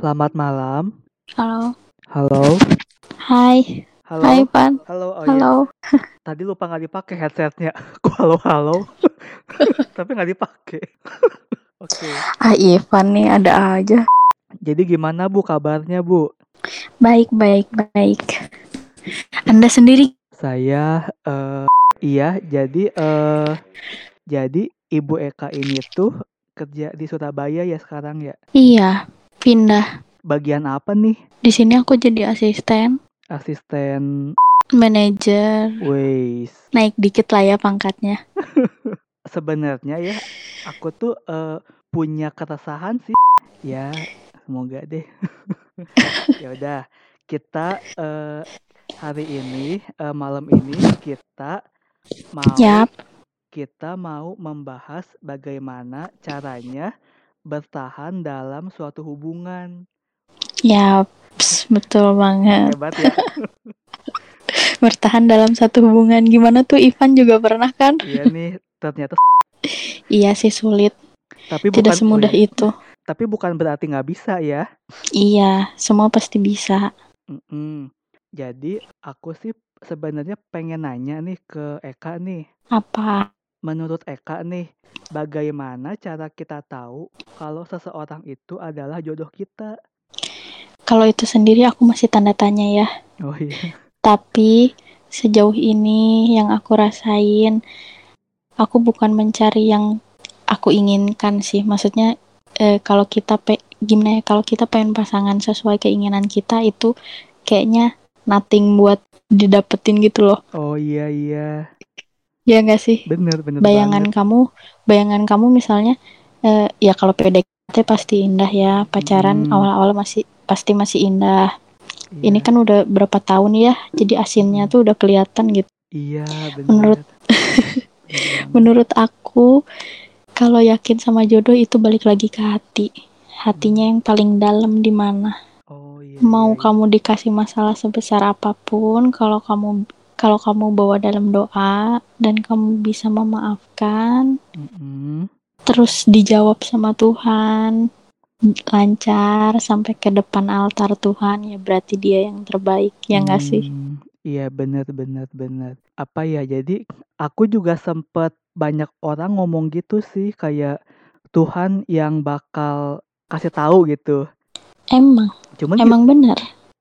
Selamat malam. Halo. Halo. Hai. Halo. Hai, Pan. Halo. Oh iya. Halo. Tadi lupa nggak dipakai headsetnya. Aku halo halo. Tapi nggak dipakai. Oke. Ah, Ivan nih ada aja. Jadi gimana Bu kabarnya Bu? Baik, baik, baik. Anda sendiri? Saya eh iya jadi eh jadi Ibu Eka ini tuh kerja di Surabaya ya sekarang ya. Iya, pindah. Bagian apa nih? Di sini aku jadi asisten, Asisten manajer. Waze. Naik dikit lah ya pangkatnya. Sebenarnya ya aku tuh eh, punya keresahan sih. Ya, semoga deh. ya udah, kita eh, hari ini eh, malam ini kita mau Yap. kita mau membahas bagaimana caranya bertahan dalam suatu hubungan. Yap. betul banget. Hebat ya. Bertahan dalam satu hubungan gimana tuh Ivan juga pernah kan? Iya nih, ternyata Iya sih sulit. tapi Tidak bukan semudah oh itu. tapi bukan berarti nggak bisa ya. Iya, semua pasti bisa. Mm-mm. Jadi aku sih sebenarnya pengen nanya nih ke Eka nih. Apa? Menurut Eka nih, bagaimana cara kita tahu kalau seseorang itu adalah jodoh kita? Kalau itu sendiri aku masih tanda tanya ya. Oh iya. Tapi sejauh ini yang aku rasain, aku bukan mencari yang aku inginkan sih. Maksudnya eh, kalau kita pe gimana ya, kalau kita pengen pasangan sesuai keinginan kita itu kayaknya nothing buat didapetin gitu loh. Oh iya iya. Ya enggak sih? Bener bener Bayangan banget. kamu, bayangan kamu misalnya eh, ya kalau PDKT pasti indah ya, pacaran Mm. awal-awal masih pasti masih indah. Ini Iya. kan udah berapa tahun ya, jadi asinnya tuh udah kelihatan gitu. Iya bener. Menurut-. Menurut aku, kalau yakin sama jodoh itu balik lagi ke hati. Hatinya yang paling dalam di mana. Oh iya. Mau iya, iya. kamu dikasih masalah sebesar apa pun, kalau kamu kalau kamu bawa dalam doa dan kamu bisa memaafkan, Mm-mm. terus dijawab sama Tuhan, lancar sampai ke depan altar Tuhan, ya berarti dia yang terbaik, ya enggak sih? Hmm, Iya bener bener bener. Apa ya? Jadi aku juga sempet banyak orang ngomong gitu sih kayak Tuhan yang bakal kasih tahu gitu. Emang, Cuman emang benar.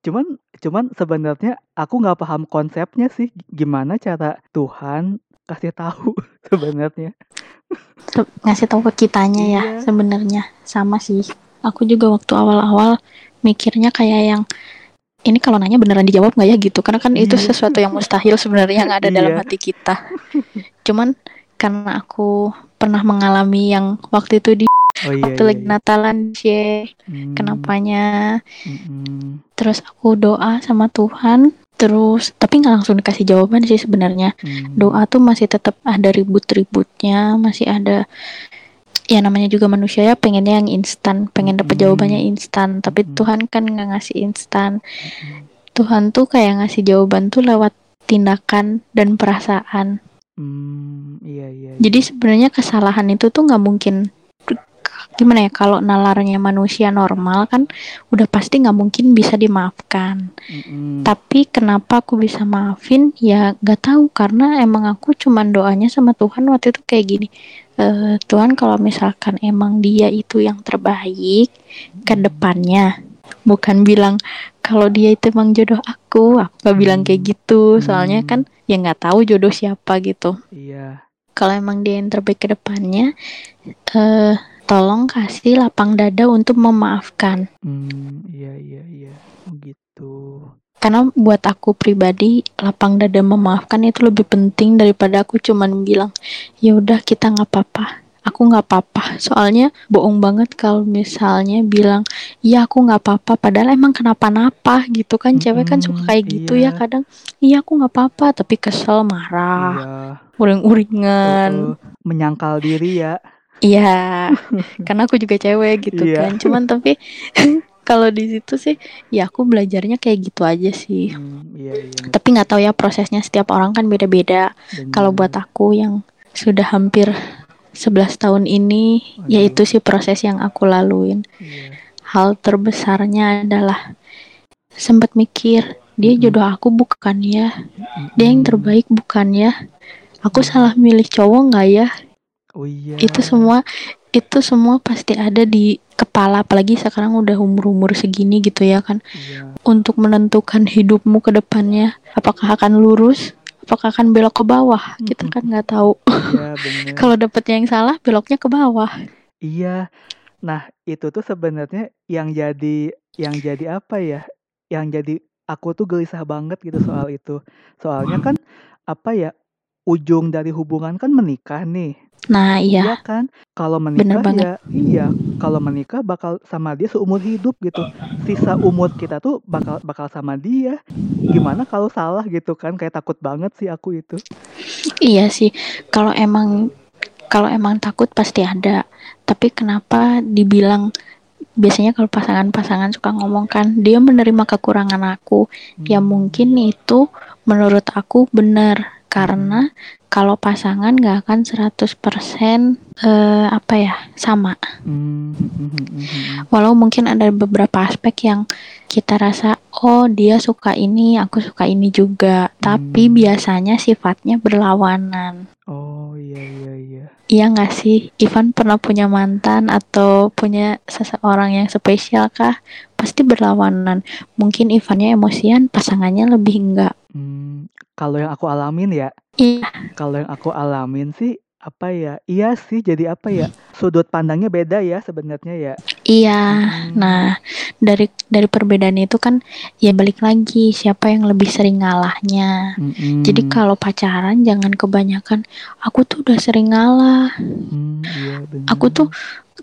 Cuman cuman sebenarnya aku nggak paham konsepnya sih gimana cara Tuhan kasih tahu sebenarnya. Se- ngasih tahu ke kitanya ya Iya. sebenarnya sama sih aku juga waktu awal-awal mikirnya kayak yang ini kalau nanya beneran dijawab nggak ya gitu karena kan itu Iya. sesuatu yang mustahil sebenarnya yang ada dalam Iya. hati kita cuman karena aku pernah mengalami yang waktu itu di Oh iya waktu iya. lagi iya. Natalan sih Hmm, kenapanya mm-mm, terus aku doa sama Tuhan terus tapi nggak langsung dikasih jawaban sih sebenarnya hmm, doa tuh masih tetap ada ribut-ributnya, masih ada ya namanya juga manusia ya pengennya yang instan, pengen dapat Mm-mm. jawabannya instan, tapi Mm-mm. Tuhan kan nggak ngasih instan. mm-mm. Tuhan tuh kayak ngasih jawaban tuh lewat tindakan dan perasaan. Hmm, iya iya. iya. Jadi sebenarnya kesalahan itu tuh nggak mungkin gimana ya kalau nalarnya manusia normal kan udah pasti nggak mungkin bisa dimaafkan. Mm-mm. Tapi kenapa aku bisa maafin? Ya gak tahu karena emang aku cuman doanya sama Tuhan waktu itu kayak gini. "Eh, Tuhan kalau misalkan emang dia itu yang terbaik ke depannya, bukan bilang kalau dia itu emang jodoh aku. Aku gak bilang kayak gitu. Soalnya kan ya nggak tahu jodoh siapa gitu. Iya. Kalau emang dia yang terbaik ke depannya, eh tolong kasih lapang dada untuk memaafkan. Hmm, iya iya iya. Oh, gitu. karena buat aku pribadi lapang dada memaafkan itu lebih penting daripada aku cuman bilang ya udah kita nggak apa-apa aku nggak apa-apa soalnya bohong banget kalau misalnya bilang iya aku nggak apa-apa padahal emang kenapa-napa gitu kan cewek kan suka Mm-mm, kayak gitu ya iya. kadang iya aku nggak apa-apa tapi kesel marah Iya. uring-uringan menyangkal diri ya. Iya karena aku juga cewek gitu Iya. kan. Cuman tapi kalau di situ sih ya aku belajarnya kayak gitu aja sih. Hmm, iya iya. tapi nggak tahu ya prosesnya setiap orang kan beda-beda. Kalau buat aku yang sudah hampir 11 tahun ini ya itu sih proses yang aku laluin. Iya. hal terbesarnya adalah sempat mikir dia jodoh aku bukan ya? Dia yang terbaik bukan ya? Aku salah milih cowok nggak ya Oh iya. itu semua itu semua pasti ada di kepala apalagi sekarang udah umur-umur segini gitu ya kan Iya. untuk menentukan hidupmu ke depannya apakah akan lurus apakah akan belok ke bawah kita kan nggak tahu Iya kalau dapetnya yang salah beloknya ke bawah Iya. Nah, itu tuh sebenarnya yang jadi yang jadi apa ya? Yang jadi aku tuh gelisah banget gitu soal itu. Soalnya kan apa ya? Ujung dari hubungan kan menikah nih. Nah iya Iya kan? Kalau Bener menikah banget. ya iya, kalau menikah bakal sama dia seumur hidup gitu. Sisa umur kita tuh bakal bakal sama dia. Gimana kalau salah gitu kan? Kayak takut banget sih aku itu. iya sih kalau emang kalau emang takut pasti ada tapi kenapa dibilang biasanya kalau pasangan-pasangan suka ngomong kan dia menerima kekurangan aku ya Hmm. mungkin itu menurut aku benar karena kalau pasangan nggak akan 100% eh, apa ya sama. Walau mungkin ada beberapa aspek yang kita rasa oh dia suka ini aku suka ini juga. Tapi Hmm. biasanya sifatnya berlawanan. Oh iya iya iya. iya nggak sih? Ivan pernah punya mantan atau punya seseorang yang spesial kah? Pasti berlawanan. Mungkin Ivannya emosian pasangannya lebih enggak Hmm, kalau yang aku alamin ya, iya kalau yang aku alamin sih apa ya? Iya sih, jadi apa ya? Sudut pandangnya beda ya sebenarnya ya. iya Hmm, Nah, dari dari perbedaan itu kan ya balik lagi siapa yang lebih sering ngalahnya. mm-mm. Jadi kalau pacaran jangan kebanyakan aku tuh udah sering ngalah. Hmm, iya. Aku tuh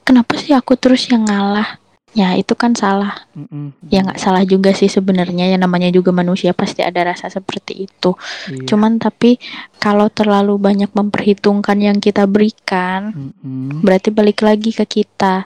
kenapa sih aku terus yang ngalah? Ya itu kan salah. Mm-mm, Ya nggak salah juga sih sebenarnya ya namanya juga manusia pasti ada rasa seperti itu. iya. Cuman tapi kalau terlalu banyak memperhitungkan yang kita berikan, Mm-mm. berarti balik lagi ke kita.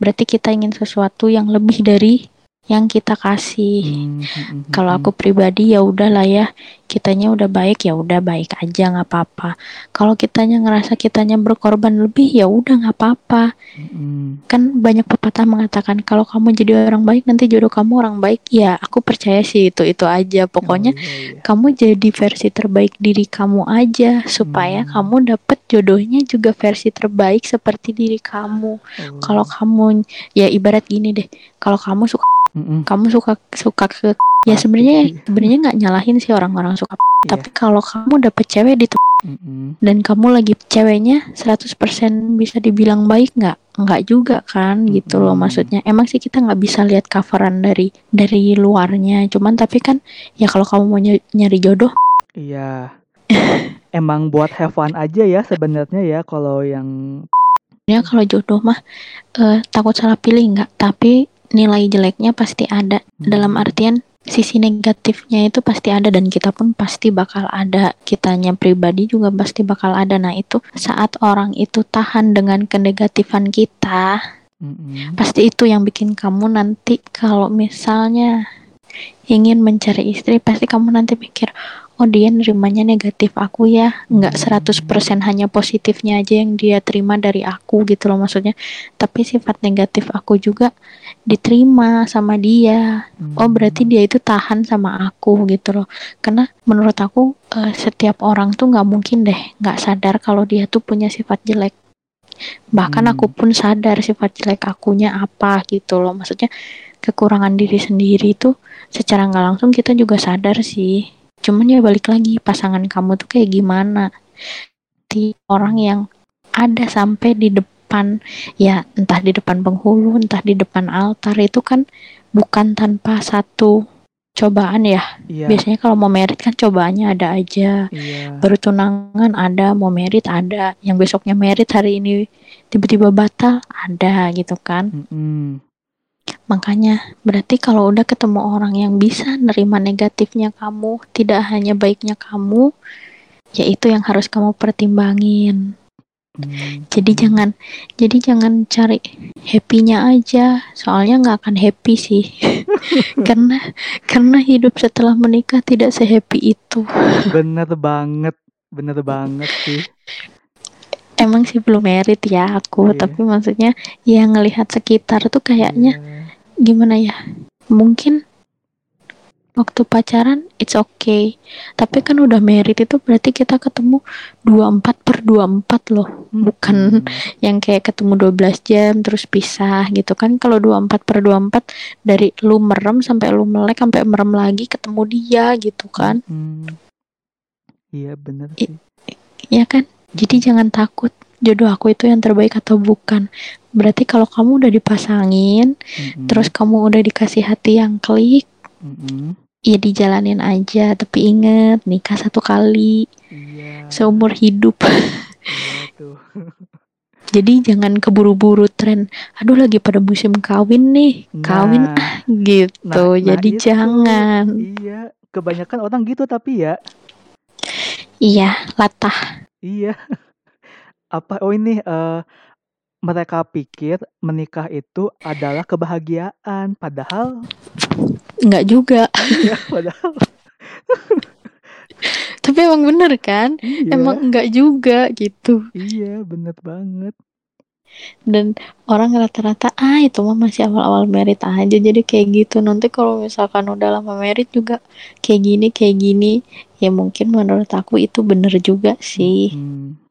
Berarti kita ingin sesuatu yang lebih dari yang kita kasih. Hmm, mm-mm, Kalau aku pribadi ya udahlah ya, kitanya udah baik ya udah baik aja nggak apa-apa. Kalau kitanya ngerasa kitanya berkorban lebih ya udah nggak apa-apa. mm-mm. Kan banyak pepatah mengatakan kalau kamu jadi orang baik nanti jodoh kamu orang baik. Ya aku percaya sih itu itu aja. Pokoknya Oh, iya, iya. kamu jadi versi terbaik diri kamu aja supaya Hmm. kamu dapet jodohnya juga versi terbaik seperti diri kamu. Oh, Kalau kamu ya ibarat gini deh, kalau kamu suka mm-mm. kamu suka suka ke ya sebenarnya Iya. sebenarnya nggak nyalahin sih orang-orang suka Iya. tapi kalau kamu dapet cewek di Mm-mm. dan kamu lagi ceweknya 100% bisa dibilang baik nggak nggak juga kan gitu loh Mm-mm. maksudnya emang sih kita nggak bisa lihat coveran dari dari luarnya cuman tapi kan ya kalau kamu mau ny- nyari jodoh Iya. Emang buat have fun aja ya sebenarnya ya kalau yang ya kalau jodoh mah eh, takut salah pilih nggak tapi nilai jeleknya pasti ada. Dalam artian sisi negatifnya itu pasti ada dan kita pun pasti bakal ada. Kitanya pribadi juga pasti bakal ada. Nah itu saat orang itu tahan dengan kenegatifan kita Mm-mm. pasti itu yang bikin kamu nanti kalau misalnya ingin mencari istri pasti kamu nanti mikir oh dia nerimanya negatif aku ya. Nggak 100% hanya positifnya aja yang dia terima dari aku gitu loh maksudnya. Tapi sifat negatif aku juga diterima sama dia. Oh berarti dia itu tahan sama aku gitu loh. Karena menurut aku eh, setiap orang tuh nggak mungkin deh nggak sadar kalau dia tuh punya sifat jelek. Bahkan Hmm. aku pun sadar sifat jelek akunya apa gitu loh. Maksudnya kekurangan diri sendiri itu secara nggak langsung kita juga sadar sih cuman ya balik lagi pasangan kamu tuh kayak gimana di orang yang ada sampai di depan ya entah di depan penghulu entah di depan altar itu kan bukan tanpa satu cobaan ya Iya. biasanya kalau mau merit kan cobaannya ada aja Iya. baru tunangan ada mau merit ada yang besoknya merit hari ini tiba-tiba batal ada gitu kan Mm-mm. Makanya berarti kalau udah ketemu orang yang bisa nerima negatifnya kamu tidak hanya baiknya kamu ya itu yang harus kamu pertimbangin Mm. jadi jangan jadi jangan cari happy-nya aja soalnya nggak akan happy sih karena karena hidup setelah menikah tidak sehappy itu Bener banget, bener banget sih. emang sih belum merit ya aku Iya. tapi maksudnya ya ngelihat sekitar tuh kayaknya Iya. Gimana ya? Mungkin waktu pacaran it's okay. Tapi kan udah merit itu berarti kita ketemu 24 per 24 loh. Bukan Hmm. yang kayak ketemu 12 jam terus pisah gitu kan. Kalau 24 per 24 dari lu merem sampai lu melek sampai merem lagi ketemu dia gitu kan. Hmm. Iya bener I- sih. ya kan? Jadi jangan takut. Jodoh aku itu yang terbaik atau bukan berarti kalau kamu udah dipasangin Mm-mm. terus kamu udah dikasih hati yang klik Mm-mm. ya dijalanin aja tapi inget nikah satu kali Iya. seumur hidup Iya jadi jangan keburu-buru tren aduh lagi pada musim kawin nih kawin Nah, ah gitu nah, nah jadi itu. jangan Iya. Kebanyakan orang gitu tapi ya. iya latah Iya. Apa? Oh ini eh mereka pikir menikah itu adalah kebahagiaan, padahal nggak juga. Iya, padahal tapi emang bener kan? Iya, emang nggak juga gitu. Iya, bener banget. dan orang rata-rata ah itu mah masih awal-awal merit aja jadi kayak gitu. Nanti kalau misalkan udah lama merit juga kayak gini kayak gini. Ya mungkin menurut aku itu bener juga sih. Hmm.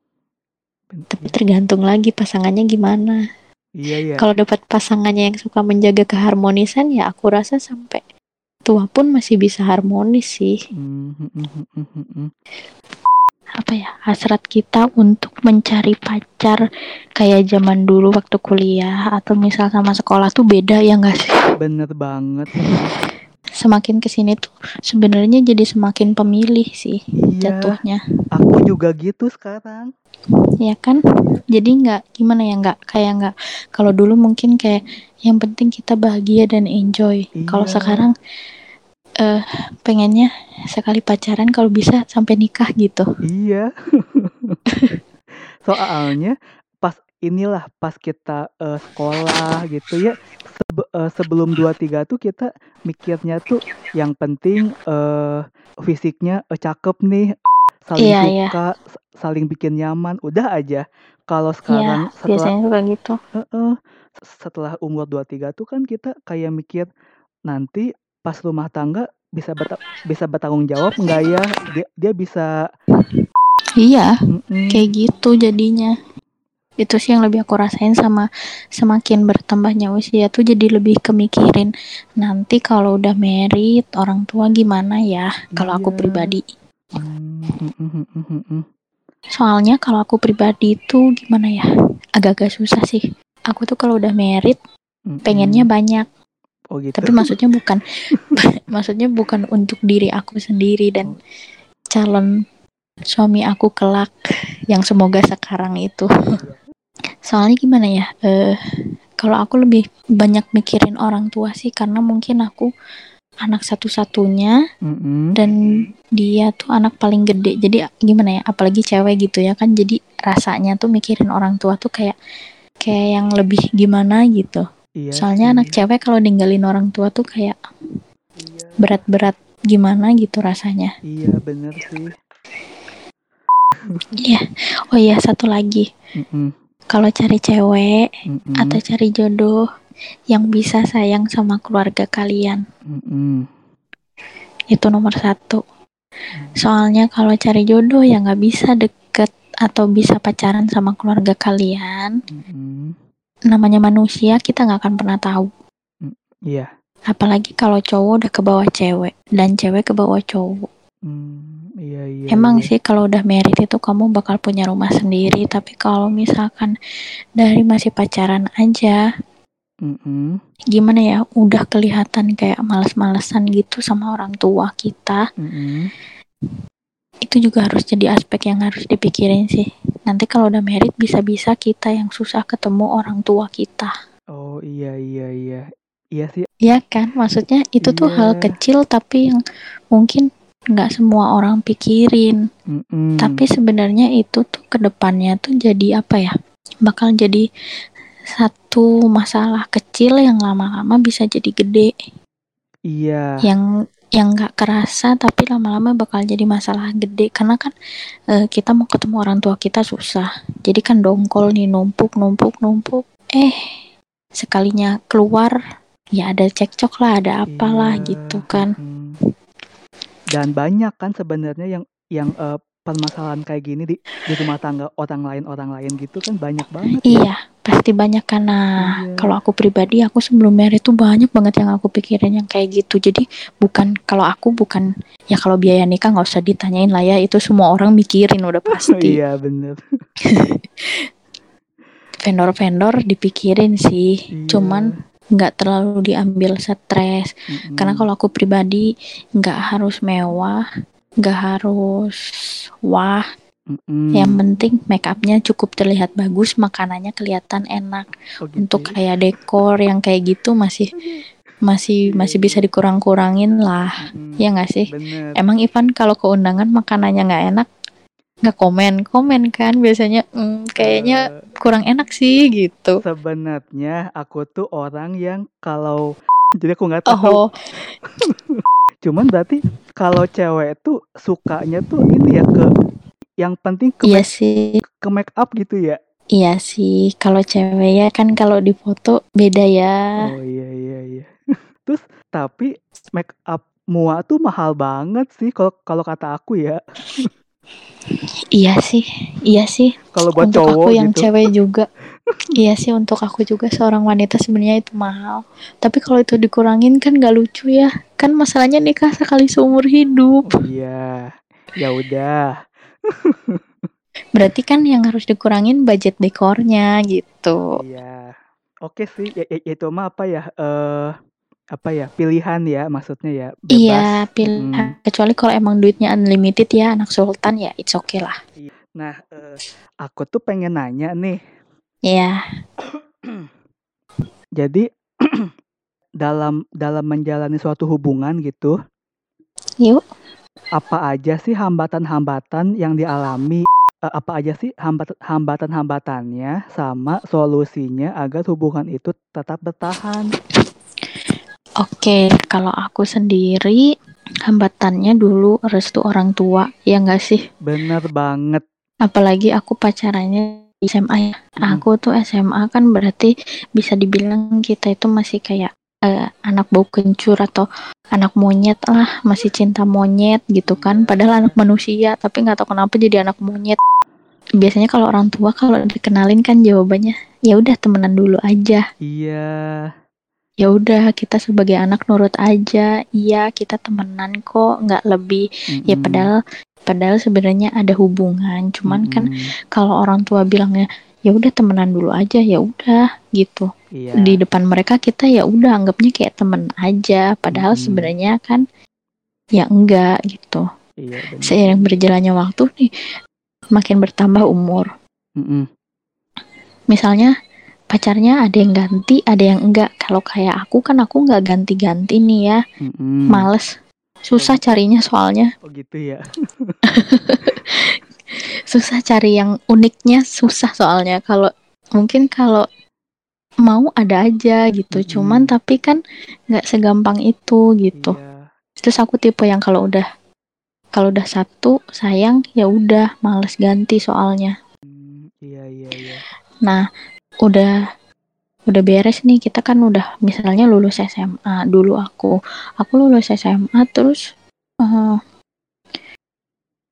Tapi tergantung lagi pasangannya gimana Iya, iya. kalau dapat pasangannya yang suka menjaga keharmonisan ya aku rasa sampai tua pun masih bisa harmonis sih Hmm, hmm, hmm, hmm, hmm, hmm. apa ya hasrat kita untuk mencari pacar kayak zaman dulu waktu kuliah atau misal sama sekolah tuh beda ya enggak sih Bener banget. Semakin ke sini tuh sebenarnya jadi semakin pemilih sih Iya, jatuhnya aku juga gitu sekarang. ya kan jadi nggak gimana ya nggak kayak nggak kalau dulu mungkin kayak yang penting kita bahagia dan enjoy kalau Iya. sekarang eh pengennya sekali pacaran kalau bisa sampai nikah gitu Iya. Soalnya pas inilah pas kita eh, sekolah gitu ya sebe- eh, sebelum 23 tuh kita mikirnya tuh yang penting eh fisiknya eh, cakep nih, saling Iya, iya. suka, s- saling bikin nyaman, udah aja. Kalau Iya sekarang setelah biasanya suka gitu Heeh. Setelah umur 23 tuh kan kita kayak mikir nanti pas rumah tangga bisa beta- bisa bertanggung jawab nggak ya? Dia dia bisa iya mm-mm. kayak gitu jadinya itu sih yang lebih aku rasain sama semakin bertambahnya usia tuh jadi lebih kemikirin nanti kalau udah merit orang tua gimana ya kalau aku Iya. pribadi Hmm, mm, mm, mm, mm, mm, mm. soalnya kalau aku pribadi itu gimana ya agak-agak susah sih aku tuh kalau udah merit pengennya banyak oh gitu. tapi maksudnya bukan maksudnya bukan untuk diri aku sendiri dan calon suami aku kelak yang semoga sekarang itu soalnya gimana ya eh kalau aku lebih banyak mikirin orang tua sih karena mungkin aku anak satu-satunya Mm-mm. dan dia tuh anak paling gede jadi gimana ya apalagi cewek gitu ya kan jadi rasanya tuh mikirin orang tua tuh kayak kayak yang lebih gimana gitu Iya soalnya sih. anak cewek kalau ninggalin orang tua tuh kayak Iya, berat-berat gimana gitu rasanya iya bener sih. iya oh iya satu lagi Mm-mm. Kalau cari cewek Mm-mm. atau cari jodoh yang bisa sayang sama keluarga kalian Mm-mm. itu nomor satu soalnya kalau cari jodoh ya nggak bisa deket atau bisa pacaran sama keluarga kalian Mm-mm. namanya manusia kita nggak akan pernah tahu Iya. apalagi kalau cowok udah ke bawah cewek dan cewek ke bawah cowok Hmm, iya iya. emang iya. sih kalau udah merit itu kamu bakal punya rumah sendiri tapi kalau misalkan dari masih pacaran aja Mm-mm. gimana ya udah kelihatan kayak males-malesan gitu sama orang tua kita Mm-mm. itu juga harus jadi aspek yang harus dipikirin sih nanti kalau udah merit bisa-bisa kita yang susah ketemu orang tua kita Oh iya iya iya. Iya sih. ya kan maksudnya itu tuh hal Iya. kecil tapi yang mungkin nggak semua orang pikirin. Mm-mm. tapi sebenarnya itu tuh ke depannya tuh jadi apa ya? Bakal jadi satu masalah kecil yang lama-lama bisa jadi gede. Iya. yang yang nggak kerasa tapi lama-lama bakal jadi masalah gede. Karena kan uh, kita mau ketemu orang tua kita susah. Jadi kan dongkol nih numpuk numpuk numpuk. Eh sekalinya keluar ya ada cekcok lah ada apalah iya. gitu kan dan banyak kan sebenarnya yang yang uh, permasalahan kayak gini di di rumah tangga orang lain orang lain gitu kan banyak banget ya. iya pasti banyak karena iya. kalau aku pribadi aku sebelum married tuh banyak banget yang aku pikirin yang kayak gitu jadi bukan kalau aku bukan ya kalau biaya nikah nggak usah ditanyain lah ya itu semua orang mikirin udah pasti iya bener vendor-vendor dipikirin sih iya. cuman nggak terlalu diambil stres mm -hmm. karena kalau aku pribadi nggak harus mewah nggak harus wah mm yang penting make upnya cukup terlihat bagus makanannya kelihatan enak oh, gitu. untuk ya? kayak dekor yang kayak gitu masih masih masih bisa dikurang-kurangin lah mm ya nggak sih Bener. emang Ivan kalau ke undangan makanannya nggak enak nggak komen komen kan biasanya mm, kayaknya uh, kurang enak sih gitu sebenarnya aku tuh orang yang kalau jadi aku nggak tahu oh. Cuman berarti kalau cewek tuh sukanya tuh ini ya ke yang penting ke iya make, sih. ke make up gitu ya. Iya sih, kalau cewek ya kan kalau di foto beda ya. Oh iya iya iya. Terus tapi make up mua tuh mahal banget sih kalau kalau kata aku ya. Iya sih, iya sih. Kalau buat Untuk cowok aku yang gitu. cewek juga. iya sih untuk aku juga seorang wanita sebenarnya itu mahal. Tapi kalau itu dikurangin kan gak lucu ya. Kan masalahnya nikah sekali seumur hidup. Oh, iya. Ya udah. Berarti kan yang harus dikurangin budget dekornya gitu. Iya. Oke sih, ya, ya, itu mah apa ya? Eh uh, apa ya? Pilihan ya maksudnya ya. Bebas. Iya, pilihan. Hmm. Kecuali kalau emang duitnya unlimited ya anak sultan ya it's okay lah. Iya. Nah, uh, aku tuh pengen nanya nih Iya. Jadi dalam dalam menjalani suatu hubungan gitu, Yuk. apa aja sih hambatan-hambatan yang dialami? Uh, apa aja sih hambat hambatan-hambatannya sama solusinya agar hubungan itu tetap bertahan? Oke, kalau aku sendiri hambatannya dulu restu orang tua, ya enggak sih? Bener banget. Apalagi aku pacarannya SMA ya. Hmm. Aku tuh SMA kan berarti bisa dibilang kita itu masih kayak uh, anak bau kencur atau anak monyet lah, masih cinta monyet gitu kan. Padahal anak manusia, tapi nggak tahu kenapa jadi anak monyet. Biasanya kalau orang tua kalau dikenalin kan jawabannya ya udah temenan dulu aja. Iya. Ya udah kita sebagai anak nurut aja. Iya kita temenan kok, nggak lebih. Mm -hmm. Ya padahal padahal sebenarnya ada hubungan cuman hmm. kan kalau orang tua bilangnya ya udah temenan dulu aja ya udah gitu iya. di depan mereka kita ya udah anggapnya kayak temen aja padahal hmm. sebenarnya kan ya enggak gitu iya, seiring berjalannya waktu nih makin bertambah umur hmm. misalnya pacarnya ada yang ganti ada yang enggak kalau kayak aku kan aku nggak ganti-ganti nih ya hmm. males Susah oh. carinya soalnya. Oh gitu ya. susah cari yang uniknya susah soalnya kalau mungkin kalau mau ada aja gitu. Hmm. Cuman tapi kan nggak segampang itu gitu. Iya. Terus aku tipe yang kalau udah kalau udah satu sayang ya udah males ganti soalnya. Hmm, iya iya iya. Nah, udah udah beres nih. Kita kan udah misalnya lulus SMA dulu aku. Aku lulus SMA terus uh,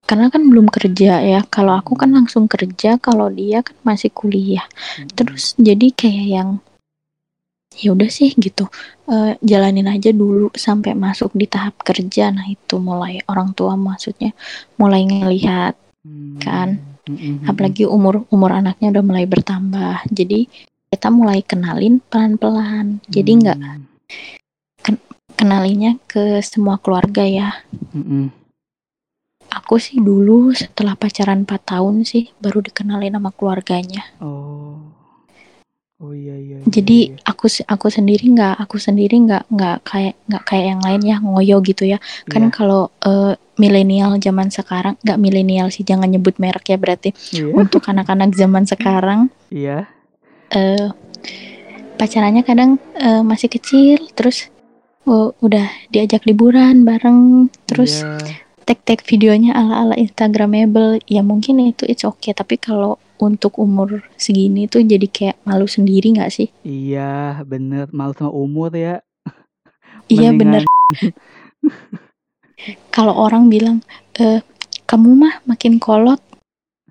karena kan belum kerja ya. Kalau aku kan langsung kerja kalau dia kan masih kuliah. Hmm. terus jadi kayak yang ya udah sih gitu. Uh, jalanin aja dulu sampai masuk di tahap kerja. Nah itu mulai orang tua maksudnya mulai ngelihat hmm. kan hmm. apalagi umur umur anaknya udah mulai bertambah jadi kita mulai kenalin pelan-pelan. Jadi nggak hmm. ken kenalinya ke semua keluarga ya. Hmm. Aku sih dulu setelah pacaran 4 tahun sih baru dikenalin sama keluarganya. Oh. Oh iya iya. iya Jadi iya. aku aku sendiri nggak aku sendiri nggak nggak kayak nggak kayak yang lain ya ngoyo gitu ya. Kan yeah. kalau uh, milenial zaman sekarang nggak milenial sih jangan nyebut merek ya berarti. Yeah. Untuk anak-anak zaman sekarang. Iya. Yeah uh, pacarannya kadang uh, masih kecil terus oh, udah diajak liburan bareng terus Iya. tag-tag videonya ala-ala instagramable ya mungkin itu it's okay tapi kalau untuk umur segini tuh jadi kayak malu sendiri nggak sih Iya, bener. Malu sama umur ya. iya bener kalau orang bilang eh kamu mah makin kolot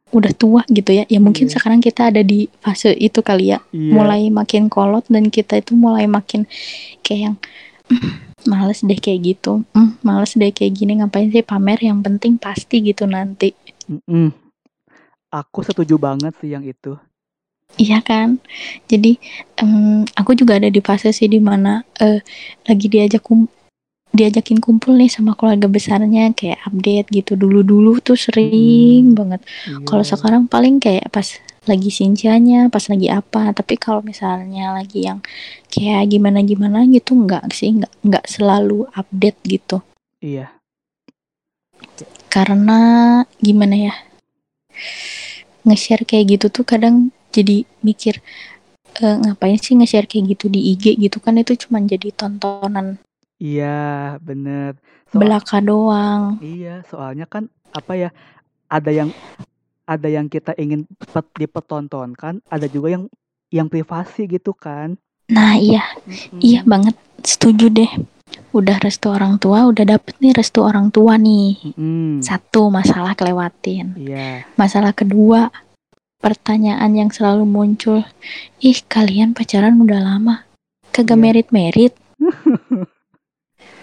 udah tua gitu ya ya mungkin Iya. sekarang kita ada di fase itu kali ya Iya. mulai makin kolot dan kita itu mulai makin kayak yang "Mm, males deh kayak gitu "Mm, males deh kayak gini ngapain sih pamer yang penting pasti gitu nanti Mm-mm. Aku setuju banget sih yang itu. iya kan jadi em, aku juga ada di fase sih di mana eh, lagi diajak kum diajakin kumpul nih sama keluarga besarnya kayak update gitu dulu-dulu tuh sering banget Kalau Iya. sekarang paling kayak pas lagi sincianya, pas lagi apa. Tapi kalau misalnya lagi yang kayak gimana-gimana gitu enggak sih, enggak enggak selalu update gitu. Iya. Karena gimana ya? Nge-share kayak gitu tuh kadang jadi mikir "Eh, ngapain sih nge-share kayak gitu di IG gitu kan itu cuma jadi tontonan Iya, bener. Soal belaka doang. iya, soalnya kan apa ya? Ada yang ada yang kita ingin pet- dipertontonkan, ada juga yang yang privasi gitu kan. Nah, iya, iya Mm-mm. banget. Setuju deh. Udah restu orang tua, udah dapet nih restu orang tua nih. Mm-mm. Satu masalah kelewatin. Iya. Masalah kedua, pertanyaan yang selalu muncul, ih kalian pacaran udah lama, kagak Iya. merit-merit.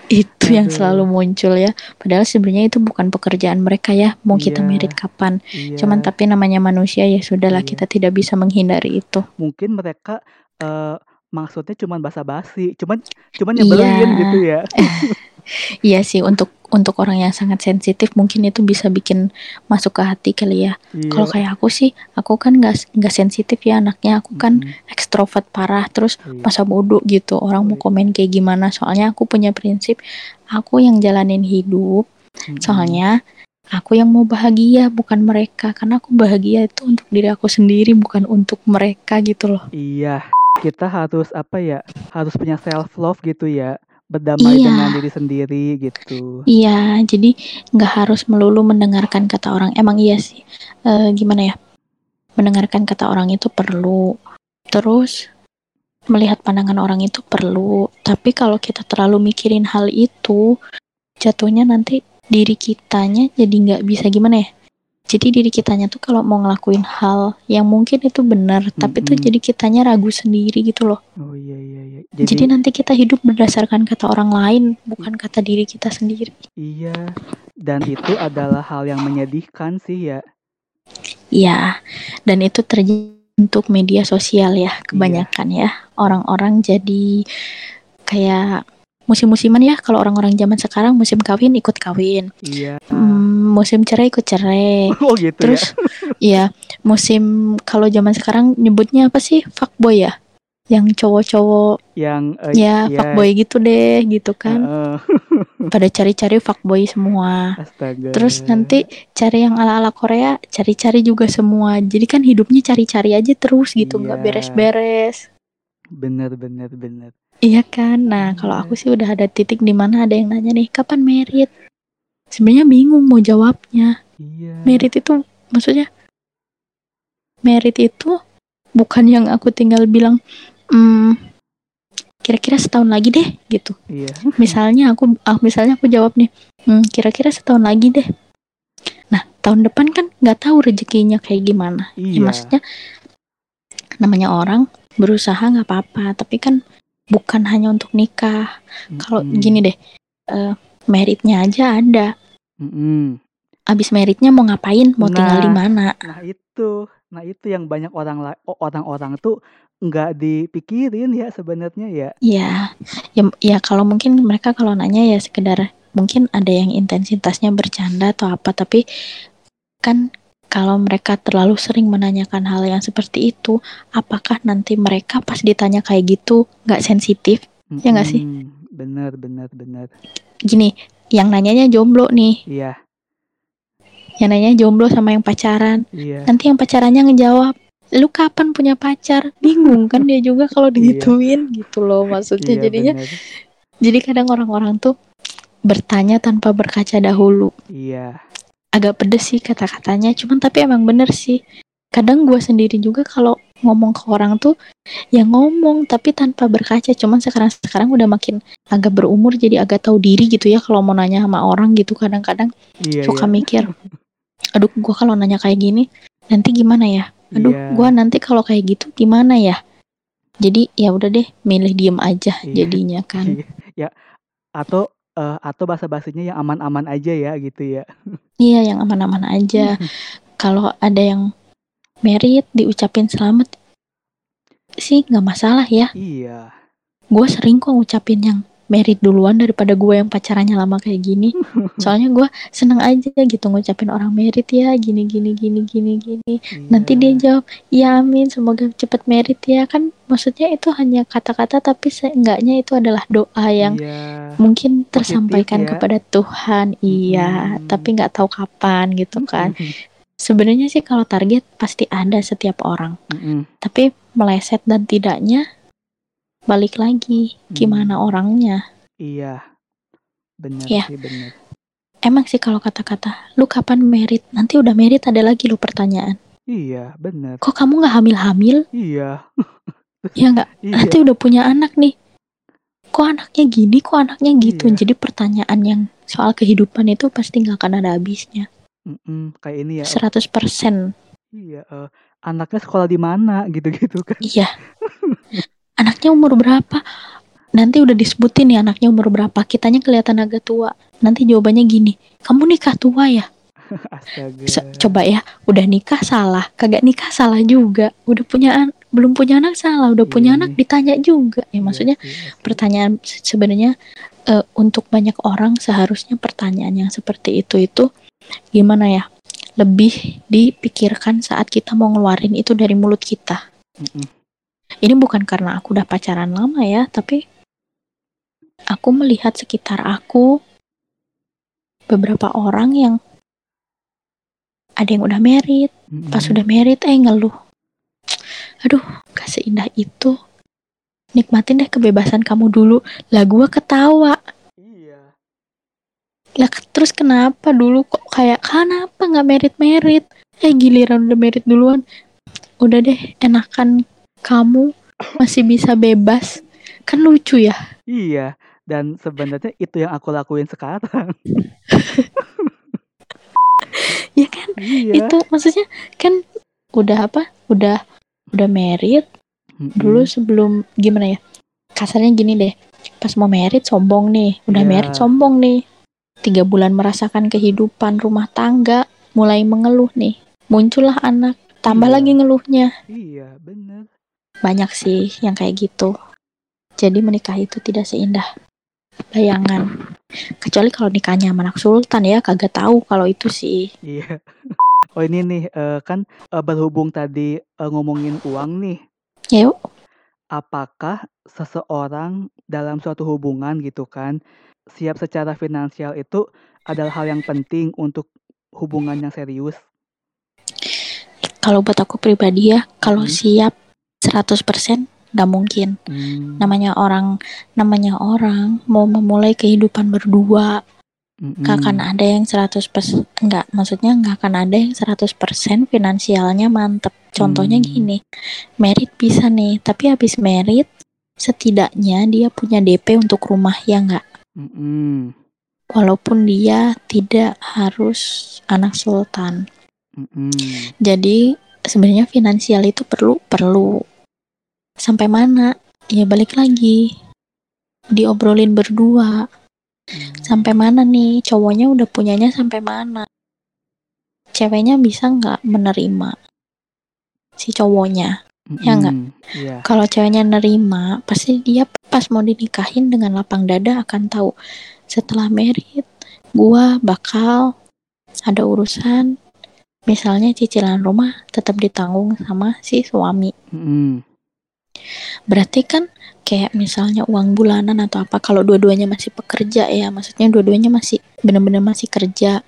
Itu yang selalu muncul ya. Padahal sebenarnya itu bukan pekerjaan mereka ya, mau kita Iya. merit kapan. Iya. Cuman tapi namanya manusia ya sudahlah Iya. kita tidak bisa menghindari itu. Mungkin mereka eh, maksudnya cuman basa-basi, cuman cuman nyebelin Iya. gitu ya. Iya sih untuk untuk orang yang sangat sensitif mungkin itu bisa bikin masuk ke hati kali ya. Kalau Iya. kayak aku sih, aku kan nggak nggak sensitif ya anaknya. Aku kan Mm-mm. ekstrovert parah terus Iya. masa bodoh gitu orang mau Iya. komen kayak gimana soalnya aku punya prinsip aku yang jalanin hidup Mm-mm. soalnya aku yang mau bahagia bukan mereka karena aku bahagia itu untuk diri aku sendiri bukan untuk mereka gitu loh Iya, kita harus apa ya? Harus punya self love gitu ya, berdamai dengan iya diri sendiri gitu. iya jadi nggak harus melulu mendengarkan kata orang. Emang iya sih. Eh, gimana ya? Mendengarkan kata orang itu perlu. Terus melihat pandangan orang itu perlu. Tapi kalau kita terlalu mikirin hal itu jatuhnya nanti diri kitanya jadi nggak bisa. Gimana ya jadi diri kitanya tuh kalau mau ngelakuin hal yang mungkin itu benar tapi tuh jadi kitanya ragu sendiri gitu loh Oh iya iya iya. jadi, Jadi nanti kita hidup berdasarkan kata orang lain bukan kata diri kita sendiri iya. Dan itu adalah hal yang menyedihkan sih ya. ya dan itu terjadi untuk media sosial ya Iya. kebanyakan ya orang-orang jadi kayak musim-musiman ya kalau orang-orang zaman sekarang musim kawin ikut kawin Iya. Hmm, musim cerai ikut cerai Oh gitu ya. terus ya musim kalau zaman sekarang nyebutnya apa sih fuckboy ya yang cowok-cowok Yang eh, ya iya. fuckboy gitu deh gitu kan Heeh. pada cari-cari fuckboy semua Astaga. terus nanti cari yang ala-ala Korea cari-cari juga semua jadi kan hidupnya cari-cari aja terus gitu nggak Iya. beres-beres bener bener bener. Iya kan nah kalau Iya. aku sih udah ada titik di mana ada yang nanya nih kapan merit sebenarnya bingung mau jawabnya Iya. merit itu maksudnya merit itu bukan yang aku tinggal bilang hmm, kira-kira setahun lagi deh gitu Iya. misalnya aku ah, misalnya aku jawab nih "Hmm, kira-kira setahun lagi deh nah tahun depan kan nggak tahu rezekinya kayak gimana ya Iya. maksudnya namanya orang berusaha nggak apa-apa tapi kan bukan hanya untuk nikah kalau Mm-mm. gini deh eh, meritnya aja ada Mm-mm. abis meritnya mau ngapain mau tinggal di Nah. mana Nah itu, nah itu yang banyak orang orang-orang tuh nggak dipikirin ya sebenarnya ya. ya ya ya kalau mungkin mereka kalau nanya ya sekedar mungkin ada yang intensitasnya bercanda atau apa tapi kan kalau mereka terlalu sering menanyakan hal yang seperti itu apakah nanti mereka pas ditanya kayak gitu nggak sensitif Ya nggak sih? Bener bener bener. gini yang nanyanya jomblo nih Iya yang nanya jomblo sama yang pacaran iya. nanti yang pacarannya ngejawab lu kapan punya pacar bingung kan dia juga kalau Iya. digituin gitu loh maksudnya Iya jadinya bener. Jadi kadang orang-orang tuh bertanya tanpa berkaca dahulu. Iya. Agak pedes sih kata-katanya, cuman tapi emang bener sih. Kadang gue sendiri juga kalau ngomong ke orang tuh ya ngomong tapi tanpa berkaca. Cuman sekarang sekarang udah makin agak berumur jadi agak tahu diri gitu ya kalau mau nanya sama orang gitu kadang-kadang Iya, suka iya. mikir, aduh gue kalau nanya kayak gini nanti gimana ya? Aduh Iya. gue nanti kalau kayak gitu gimana ya? Jadi ya udah deh milih diem aja Iya. jadinya kan. Iya. Ya atau eh, atau bahasa basinya yang aman-aman aja ya gitu ya. Iya yang aman-aman aja. Kalau ada yang merit diucapin selamat sih nggak masalah ya. Iya. Gue sering kok ngucapin yang merit duluan daripada gue yang pacarannya lama kayak gini. Soalnya gue seneng aja gitu ngucapin orang merit ya gini gini gini gini gini. Nanti dia jawab, ya amin semoga cepet merit ya kan. Maksudnya itu hanya kata-kata tapi seenggaknya itu adalah doa yang Iya. mungkin tersampaikan ya. kepada Tuhan. Iya, Mm-mm. tapi nggak tahu kapan gitu kan. Sebenarnya sih kalau target pasti ada setiap orang, Mm-mm. tapi meleset dan tidaknya balik lagi gimana Hmm. orangnya. Iya. Benar Iya. sih benar. Emang sih kalau kata-kata, lu kapan merit? Nanti udah merit ada lagi lu pertanyaan. Iya, benar. Kok kamu nggak hamil-hamil? Iya. Ya nggak? Iya. Nanti udah punya anak nih. Kok anaknya gini? Kok anaknya gitu? Iya. Jadi pertanyaan yang soal kehidupan itu pasti nggak akan ada habisnya. Mm-mm. Kayak ini ya. 100%. Iya, eh, anaknya sekolah di mana gitu-gitu kan. Iya. Anaknya umur berapa? Nanti udah disebutin nih anaknya umur berapa. Kitanya kelihatan agak tua. Nanti jawabannya gini, kamu nikah tua ya? Astaga. Coba ya, udah nikah salah, kagak nikah salah juga. Udah punya an- belum punya anak salah, udah punya Iya anak ditanya juga. Ya Iya maksudnya sih, iya pertanyaan se- sebenarnya eh, untuk banyak orang seharusnya pertanyaan yang seperti itu itu gimana ya? Lebih dipikirkan saat kita mau ngeluarin itu dari mulut kita. Mm-mm. Ini bukan karena aku udah pacaran lama ya, tapi aku melihat sekitar aku beberapa orang yang ada yang udah merit, pas Mm-mm. udah merit eh ngeluh. Aduh, gak seindah itu. Nikmatin deh kebebasan kamu dulu. Lah gua ketawa. Iya. Lah terus kenapa dulu kok kayak kenapa nggak merit-merit? Eh giliran udah merit duluan. Udah deh, enakan kamu masih bisa bebas. Kan lucu ya. Iya. Dan sebenarnya itu yang aku lakuin sekarang. Ya kan? Iya. Itu maksudnya kan udah apa? Udah udah merit Mm-mm. dulu sebelum gimana ya? Kasarnya gini deh. Pas mau merit sombong nih, udah Iya. merit sombong nih. Tiga bulan merasakan kehidupan rumah tangga, mulai mengeluh nih. Muncullah anak, tambah Iya. lagi ngeluhnya. Iya, bener. Banyak sih yang kayak gitu. Jadi menikah itu tidak seindah bayangan. Kecuali kalau nikahnya sama anak sultan ya, kagak tahu kalau itu sih. Iya. Oh ini nih eh, kan eh, berhubung tadi eh, ngomongin uang nih, Ya yuk, apakah seseorang dalam suatu hubungan gitu kan siap secara finansial itu adalah hal yang penting untuk hubungan yang serius? kalau buat aku pribadi ya, kalau Hmm. siap 100% nggak mungkin. Hmm, Namanya orang, namanya orang mau memulai kehidupan berdua, nggak akan mm-mm. ada yang 100% nggak, maksudnya nggak akan ada yang 100% finansialnya mantep. Contohnya Hmm. gini, merit bisa nih, tapi habis merit setidaknya dia punya DP untuk rumah ya nggak? Mm-mm. Walaupun dia tidak harus anak sultan. Mm-mm. Jadi sebenarnya finansial itu perlu perlu sampai mana? Ya balik lagi diobrolin berdua. Sampai mana nih cowoknya udah punyanya sampai mana? Ceweknya bisa nggak menerima si cowoknya? Ya nggak? Iya. Kalau ceweknya nerima, pasti dia pas mau dinikahin dengan lapang dada akan tahu setelah merit gua bakal ada urusan misalnya cicilan rumah tetap ditanggung sama si suami. Mm-mm. Berarti kan kayak misalnya uang bulanan atau apa kalau dua-duanya masih pekerja ya, maksudnya dua-duanya masih benar-benar masih kerja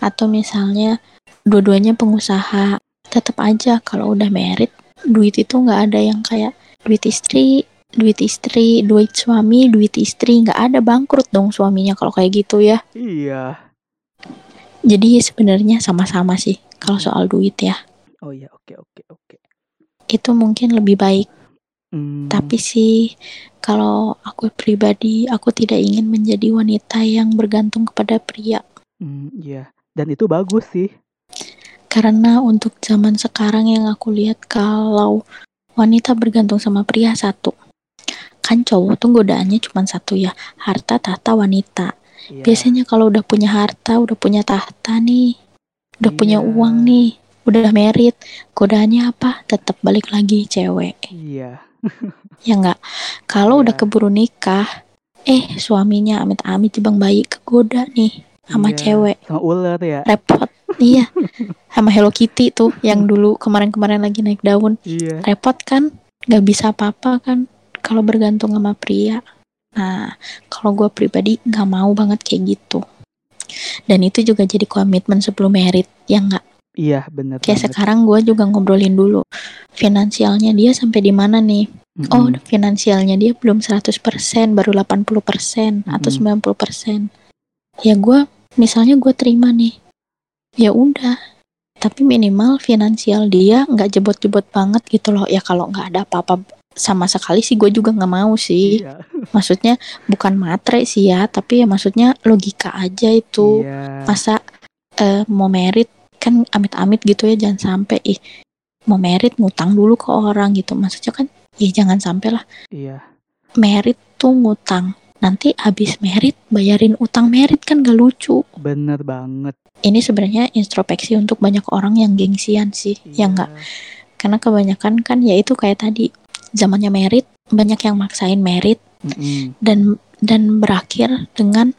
atau misalnya dua-duanya pengusaha, tetap aja kalau udah merit duit itu nggak ada yang kayak duit istri duit istri, duit suami, duit istri, nggak ada bangkrut dong suaminya kalau kayak gitu ya. Iya. Jadi sebenarnya sama-sama sih kalau soal duit ya. Oh iya, oke oke oke. Itu mungkin lebih baik. Hmm, Tapi sih kalau aku pribadi aku tidak ingin menjadi wanita yang bergantung kepada pria. hmm, iya. Dan itu bagus sih. Karena untuk zaman sekarang yang aku lihat kalau wanita bergantung sama pria satu. Kan cowok tuh godaannya cuma satu ya, harta, tahta, wanita. Iya. Biasanya kalau udah punya harta, udah punya tahta nih, udah punya Iya. uang nih, udah merit, godaannya apa? Tetap balik lagi cewek. Iya. Ya enggak? Kalau udah Iya. keburu nikah, eh suaminya amit-amit jebang bayi kegoda nih sama iya. cewek. Sama ular ya. Repot. iya. Sama Hello Kitty tuh yang dulu kemarin-kemarin lagi naik daun. Iya. Repot kan? Gak bisa apa-apa kan kalau bergantung sama pria. Nah, kalau gue pribadi gak mau banget kayak gitu. Dan itu juga jadi komitmen sebelum merit, ya nggak? Iya, benar Kayak banget. sekarang gue juga ngobrolin dulu finansialnya dia sampai di mana nih? Oh, Mm-mm. finansialnya dia belum 100%, baru 80% atau Mm-mm. 90%. Ya gue, misalnya gue terima nih. Ya udah. Tapi minimal finansial dia nggak jebot-jebot banget gitu loh. Ya kalau nggak ada apa-apa sama sekali sih gue juga nggak mau sih. Iya. Maksudnya bukan matre sih ya, tapi ya maksudnya logika aja itu. Iya. Masa eh, mau merit kan amit-amit gitu ya jangan sampai ih mau merit ngutang dulu ke orang gitu. Maksudnya kan ya jangan sampai lah Iya. merit tuh ngutang. Nanti habis merit bayarin utang merit kan gak lucu. Bener banget. Ini sebenarnya introspeksi untuk banyak orang yang gengsian sih, ya Iya. enggak? Karena kebanyakan kan ya itu kayak tadi zamannya merit banyak yang maksain merit Mm-mm. dan dan berakhir dengan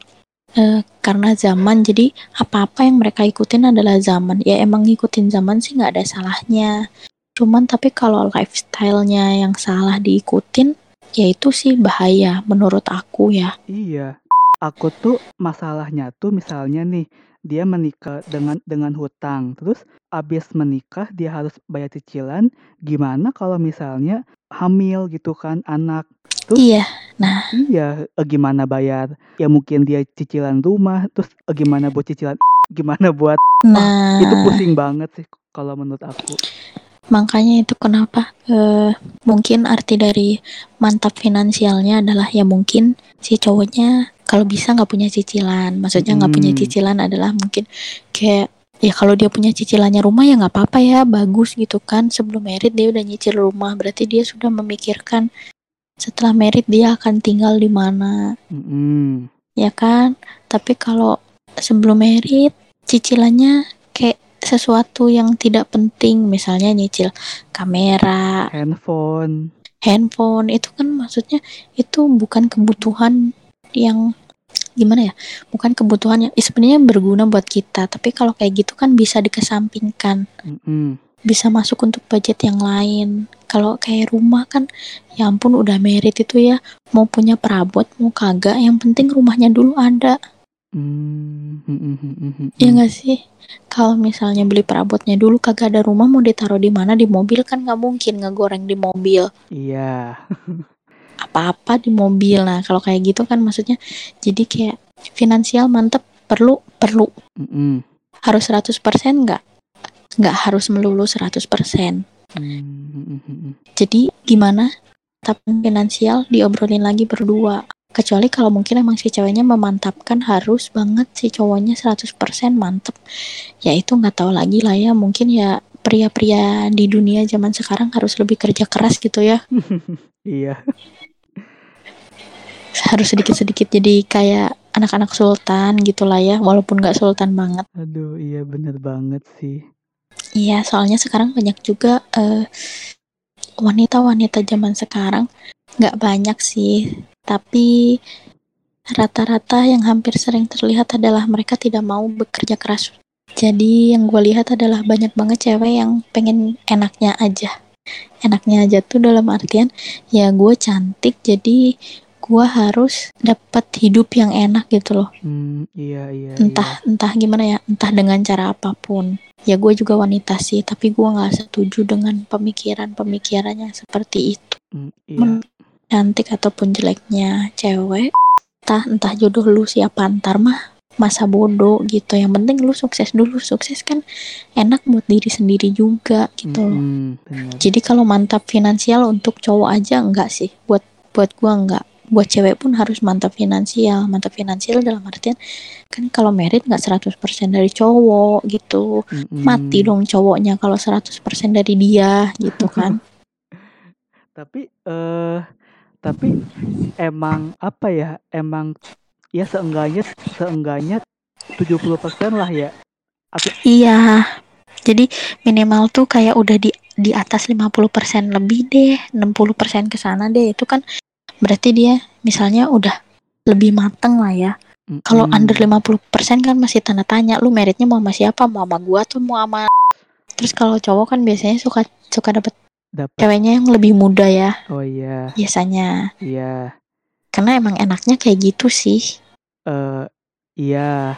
eh, karena zaman jadi apa-apa yang mereka ikutin adalah zaman ya emang ngikutin zaman sih nggak ada salahnya cuman tapi kalau lifestyle-nya yang salah diikutin ya itu sih bahaya menurut aku ya Iya. Aku tuh masalahnya tuh misalnya nih dia menikah dengan dengan hutang, terus abis menikah dia harus bayar cicilan. Gimana kalau misalnya hamil gitu kan anak? Terus iya nah iya eh, gimana bayar? Ya mungkin dia cicilan rumah, terus eh, gimana buat cicilan? Gimana buat nah itu pusing banget sih kalau menurut aku. makanya itu kenapa eh, mungkin arti dari mantap finansialnya adalah ya mungkin si cowoknya kalau bisa nggak punya cicilan maksudnya nggak punya Hmm. cicilan adalah mungkin kayak ya kalau dia punya cicilannya rumah ya nggak apa-apa ya bagus gitu kan sebelum merit dia udah nyicil rumah berarti dia sudah memikirkan setelah merit dia akan tinggal di mana. Mm-mm. ya kan? Tapi kalau sebelum merit cicilannya kayak sesuatu yang tidak penting. Misalnya nyicil kamera Handphone. handphone. Itu kan maksudnya itu bukan kebutuhan yang gimana ya? Bukan kebutuhan yang sebenarnya berguna buat kita. Tapi kalau kayak gitu kan bisa dikesampingkan. Mm-mm. bisa masuk untuk budget yang lain kalau kayak rumah kan ya ampun udah merit itu ya. Mau punya perabot mau kagak yang penting rumahnya dulu ada. Mm, mm, mm, mm, mm, mm. ya nggak sih? Kalau misalnya beli perabotnya dulu kagak ada rumah mau ditaruh di mana? Di mobil kan nggak mungkin ngegoreng di mobil. Iya. apa-apa di mobil. Nah kalau kayak gitu kan maksudnya jadi kayak finansial mantep perlu perlu. Mm-mm. harus 100% nggak? Nggak harus melulu 100% Mm, mm, mm, mm. jadi gimana tapi finansial diobrolin lagi berdua kecuali kalau mungkin emang si ceweknya memantapkan harus banget si cowoknya 100% mantep ya itu nggak tahu lagi lah ya mungkin ya pria-pria di dunia zaman sekarang harus lebih kerja keras gitu ya Iya. harus sedikit-sedikit jadi kayak anak-anak sultan gitu lah ya walaupun nggak sultan banget Aduh, iya bener banget sih. Iya soalnya sekarang banyak juga eh, wanita-wanita zaman sekarang. Nggak banyak sih tapi rata-rata yang hampir sering terlihat adalah mereka tidak mau bekerja keras. Jadi yang gue lihat adalah banyak banget cewek yang pengen enaknya aja. Enaknya aja tuh dalam artian ya gue cantik jadi gue harus dapat hidup yang enak gitu loh Hmm, iya iya. entah entah gimana ya entah dengan cara apa pun ya gue juga wanita sih tapi gue nggak setuju dengan pemikiran pemikirannya seperti itu iya. Hmm, iya. Men- cantik ataupun jeleknya cewek entah entah jodoh lu siapa ntar mah masa bodoh gitu yang penting lu sukses dulu sukses kan enak buat diri sendiri juga gitu loh bener. jadi kalau mantap finansial untuk cowok aja enggak sih buat buat gua enggak buat cewek pun harus mantap finansial mantap finansial dalam artian kan kalau merit nggak 100% dari cowok gitu Mm-mm. mati dong cowoknya kalau 100% dari dia gitu kan Tapi eh tapi emang apa ya? Emang ya seenggaknya seenggaknya 70% lah ya. Atau iya jadi minimal tuh kayak udah di di atas 50% lebih deh 60% ke sana deh itu kan berarti dia misalnya udah lebih mateng lah ya. Kalau Mm-mm. under 50% kan masih tanda tanya lu meritnya mau sama siapa? Mau sama gua atau mau sama terus kalau cowok kan biasanya suka suka dapet dapat ceweknya yang lebih muda ya oh iya. biasanya. Iya. Karena emang enaknya kayak gitu sih. Eh iya.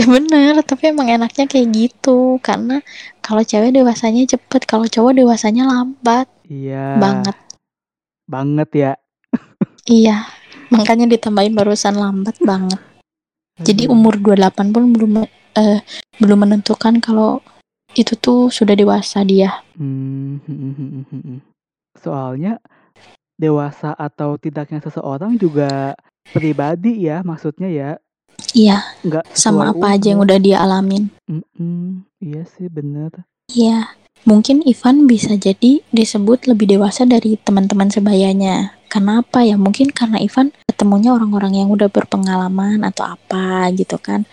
Ya bener tapi emang enaknya kayak gitu. Karena kalau cewek dewasanya cepet kalau cowok dewasanya lambat iya. banget banget ya. Iya makanya ditambahin barusan lambat banget. Jadi umur 28 pun belum eh, belum menentukan kalau itu tuh sudah dewasa dia. Hmm, soalnya dewasa atau tidaknya seseorang juga pribadi ya maksudnya ya. Iya nggak sama apa aja yang umur. udah dia alamin. Mm-mm, iya sih bener. Iya, mungkin Ivan bisa jadi disebut lebih dewasa dari teman-teman sebayanya. Kenapa ya? Mungkin karena Ivan ketemunya orang-orang yang udah berpengalaman atau apa gitu kan.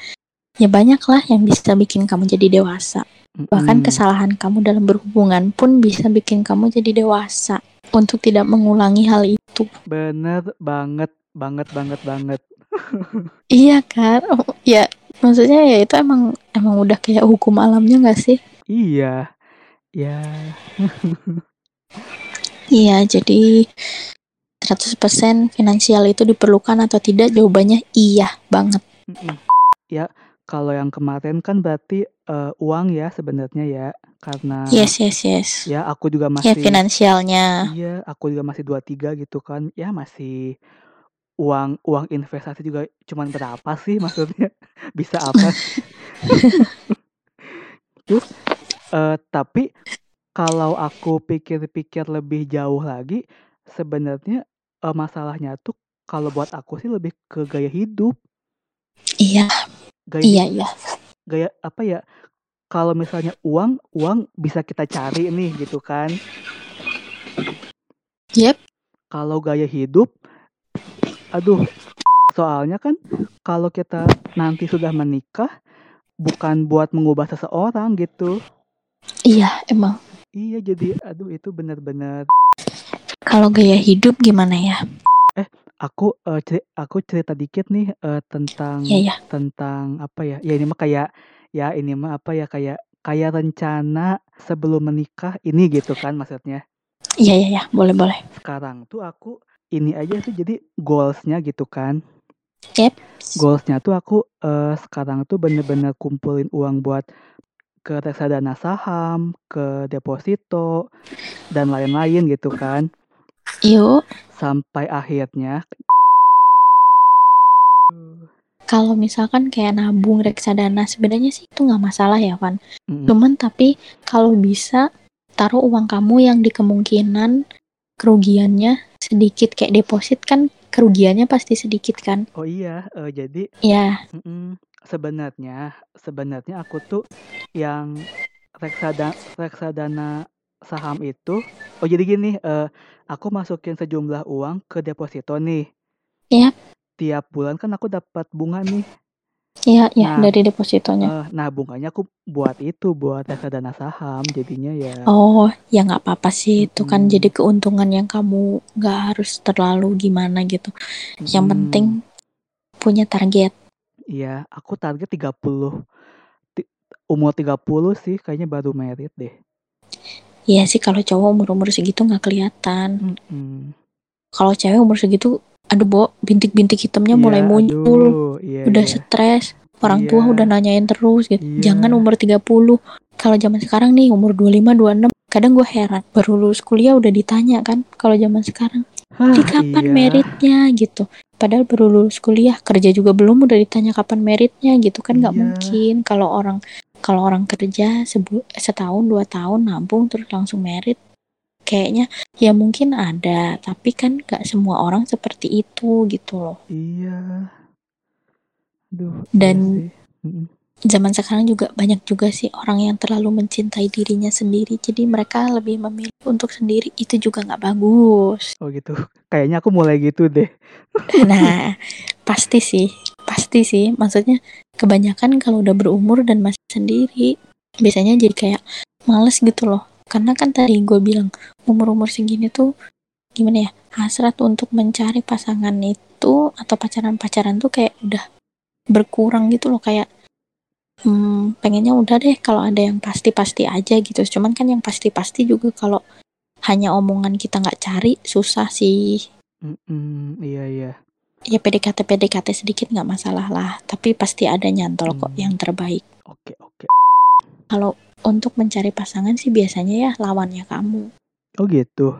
Ya banyak lah yang bisa bikin kamu jadi dewasa. Bahkan Mm-mm. kesalahan kamu dalam berhubungan pun bisa bikin kamu jadi dewasa untuk tidak mengulangi hal itu. bener banget banget banget banget Iya kan? Oh, ya maksudnya ya itu emang emang udah kayak hukum alamnya gak sih? iya ya Iya, jadi 100% finansial itu diperlukan atau tidak? Jawabannya iya banget. Mm-mm. ya kalau yang kemarin kan berarti eh, uang ya sebenarnya ya karena Yes, yes, yes. ya aku juga Ya masih finansialnya. iya aku juga masih 23 gitu kan ya masih uang uang investasi juga cuman berapa sih maksudnya bisa apa sih terus eh, tapi kalau aku pikir-pikir lebih jauh lagi sebenarnya eh, masalahnya tuh kalau buat aku sih lebih ke gaya hidup Iya, gaya iya, iya. gaya apa ya kalau misalnya uang uang bisa kita cari nih gitu kan Yep. kalau gaya hidup aduh soalnya kan kalau kita nanti sudah menikah bukan buat mengubah seseorang gitu Iya, emang. iya jadi aduh itu benar-benar Kalau gaya hidup gimana ya? aku eh, ceri- aku cerita dikit nih eh, tentang Iya, ya. tentang apa ya ya ini mah kayak ya ini mah apa ya kayak kayak rencana sebelum menikah ini gitu kan maksudnya Iya, iya, ya. Boleh, boleh. sekarang tuh aku ini aja tuh jadi goalsnya gitu kan Yep. goalsnya tuh aku eh, sekarang tuh bener-bener kumpulin uang buat ke reksadana saham ke deposito dan lain-lain gitu kan. Yuk, sampai akhirnya kalau misalkan kayak nabung reksadana sebenarnya sih itu nggak masalah ya, Van. Mm, Cuman tapi kalau bisa taruh uang kamu yang di kemungkinan kerugiannya sedikit kayak deposit kan kerugiannya pasti sedikit kan. oh iya eh, jadi Ya, mm-mm, sebenarnya sebenarnya aku tuh yang reksadana reksadana saham itu oh jadi gini eh, aku masukin sejumlah uang ke deposito nih Iya. tiap bulan kan aku dapat bunga nih ya, ya Nah, dari depositonya. Eh, nah bunganya aku buat itu buat reksadana saham jadinya ya Oh, ya nggak apa-apa sih itu kan Mm-mm. jadi keuntungan yang kamu nggak harus terlalu gimana gitu. Yang Mm-mm. penting punya target. Iya, aku target 30 Ti- umur 30 sih kayaknya baru merit deh. Iya sih kalau cowok umur-umur segitu nggak kelihatan. Mm-mm. Kalau cewek umur segitu, aduh bo, bintik-bintik hitamnya mulai Iya, muncul. aduh, iya, Udah iya. stres. Orang tua Iya. udah nanyain terus gitu. Iya. Jangan umur 30. Kalau zaman sekarang nih umur 25, 26 kadang gue heran baru lulus kuliah udah ditanya kan kalau zaman sekarang Hah, di kapan iya. meritnya gitu padahal baru lulus kuliah kerja juga belum udah ditanya kapan meritnya gitu kan nggak Iya. mungkin kalau orang kalau orang kerja sebu setahun dua tahun nabung terus langsung merit kayaknya ya mungkin ada tapi kan nggak semua orang seperti itu gitu loh Iya. Duh, Dan- iya sih. Mm-mm. Zaman sekarang juga banyak juga sih orang yang terlalu mencintai dirinya sendiri. Jadi mereka lebih memilih untuk sendiri. Itu juga nggak bagus. Oh gitu. Kayaknya aku mulai gitu deh. nah pasti sih. Pasti sih. Maksudnya kebanyakan kalau udah berumur dan masih sendiri biasanya jadi kayak males gitu loh. Karena kan tadi gue bilang umur-umur segini tuh gimana ya hasrat untuk mencari pasangan itu atau pacaran-pacaran tuh kayak udah berkurang gitu loh. Kayak hmm, pengennya udah deh kalau ada yang pasti-pasti aja gitu cuman kan yang pasti-pasti juga kalau hanya omongan kita nggak cari susah sih Mm-mm, iya iya. ya PDKT PDKT sedikit nggak masalah lah tapi pasti ada nyantol kok Hmm. yang terbaik Oke oke. kalau untuk mencari pasangan sih biasanya ya lawannya kamu Oh gitu.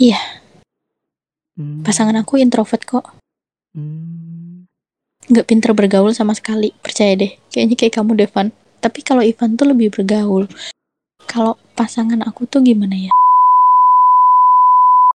Iya. Hmm, pasangan aku introvert kok hmm, nggak pinter bergaul sama sekali. Percaya deh kayaknya kayak kamu Devan. Tapi kalau Ivan tuh lebih bergaul. Kalau pasangan aku tuh gimana ya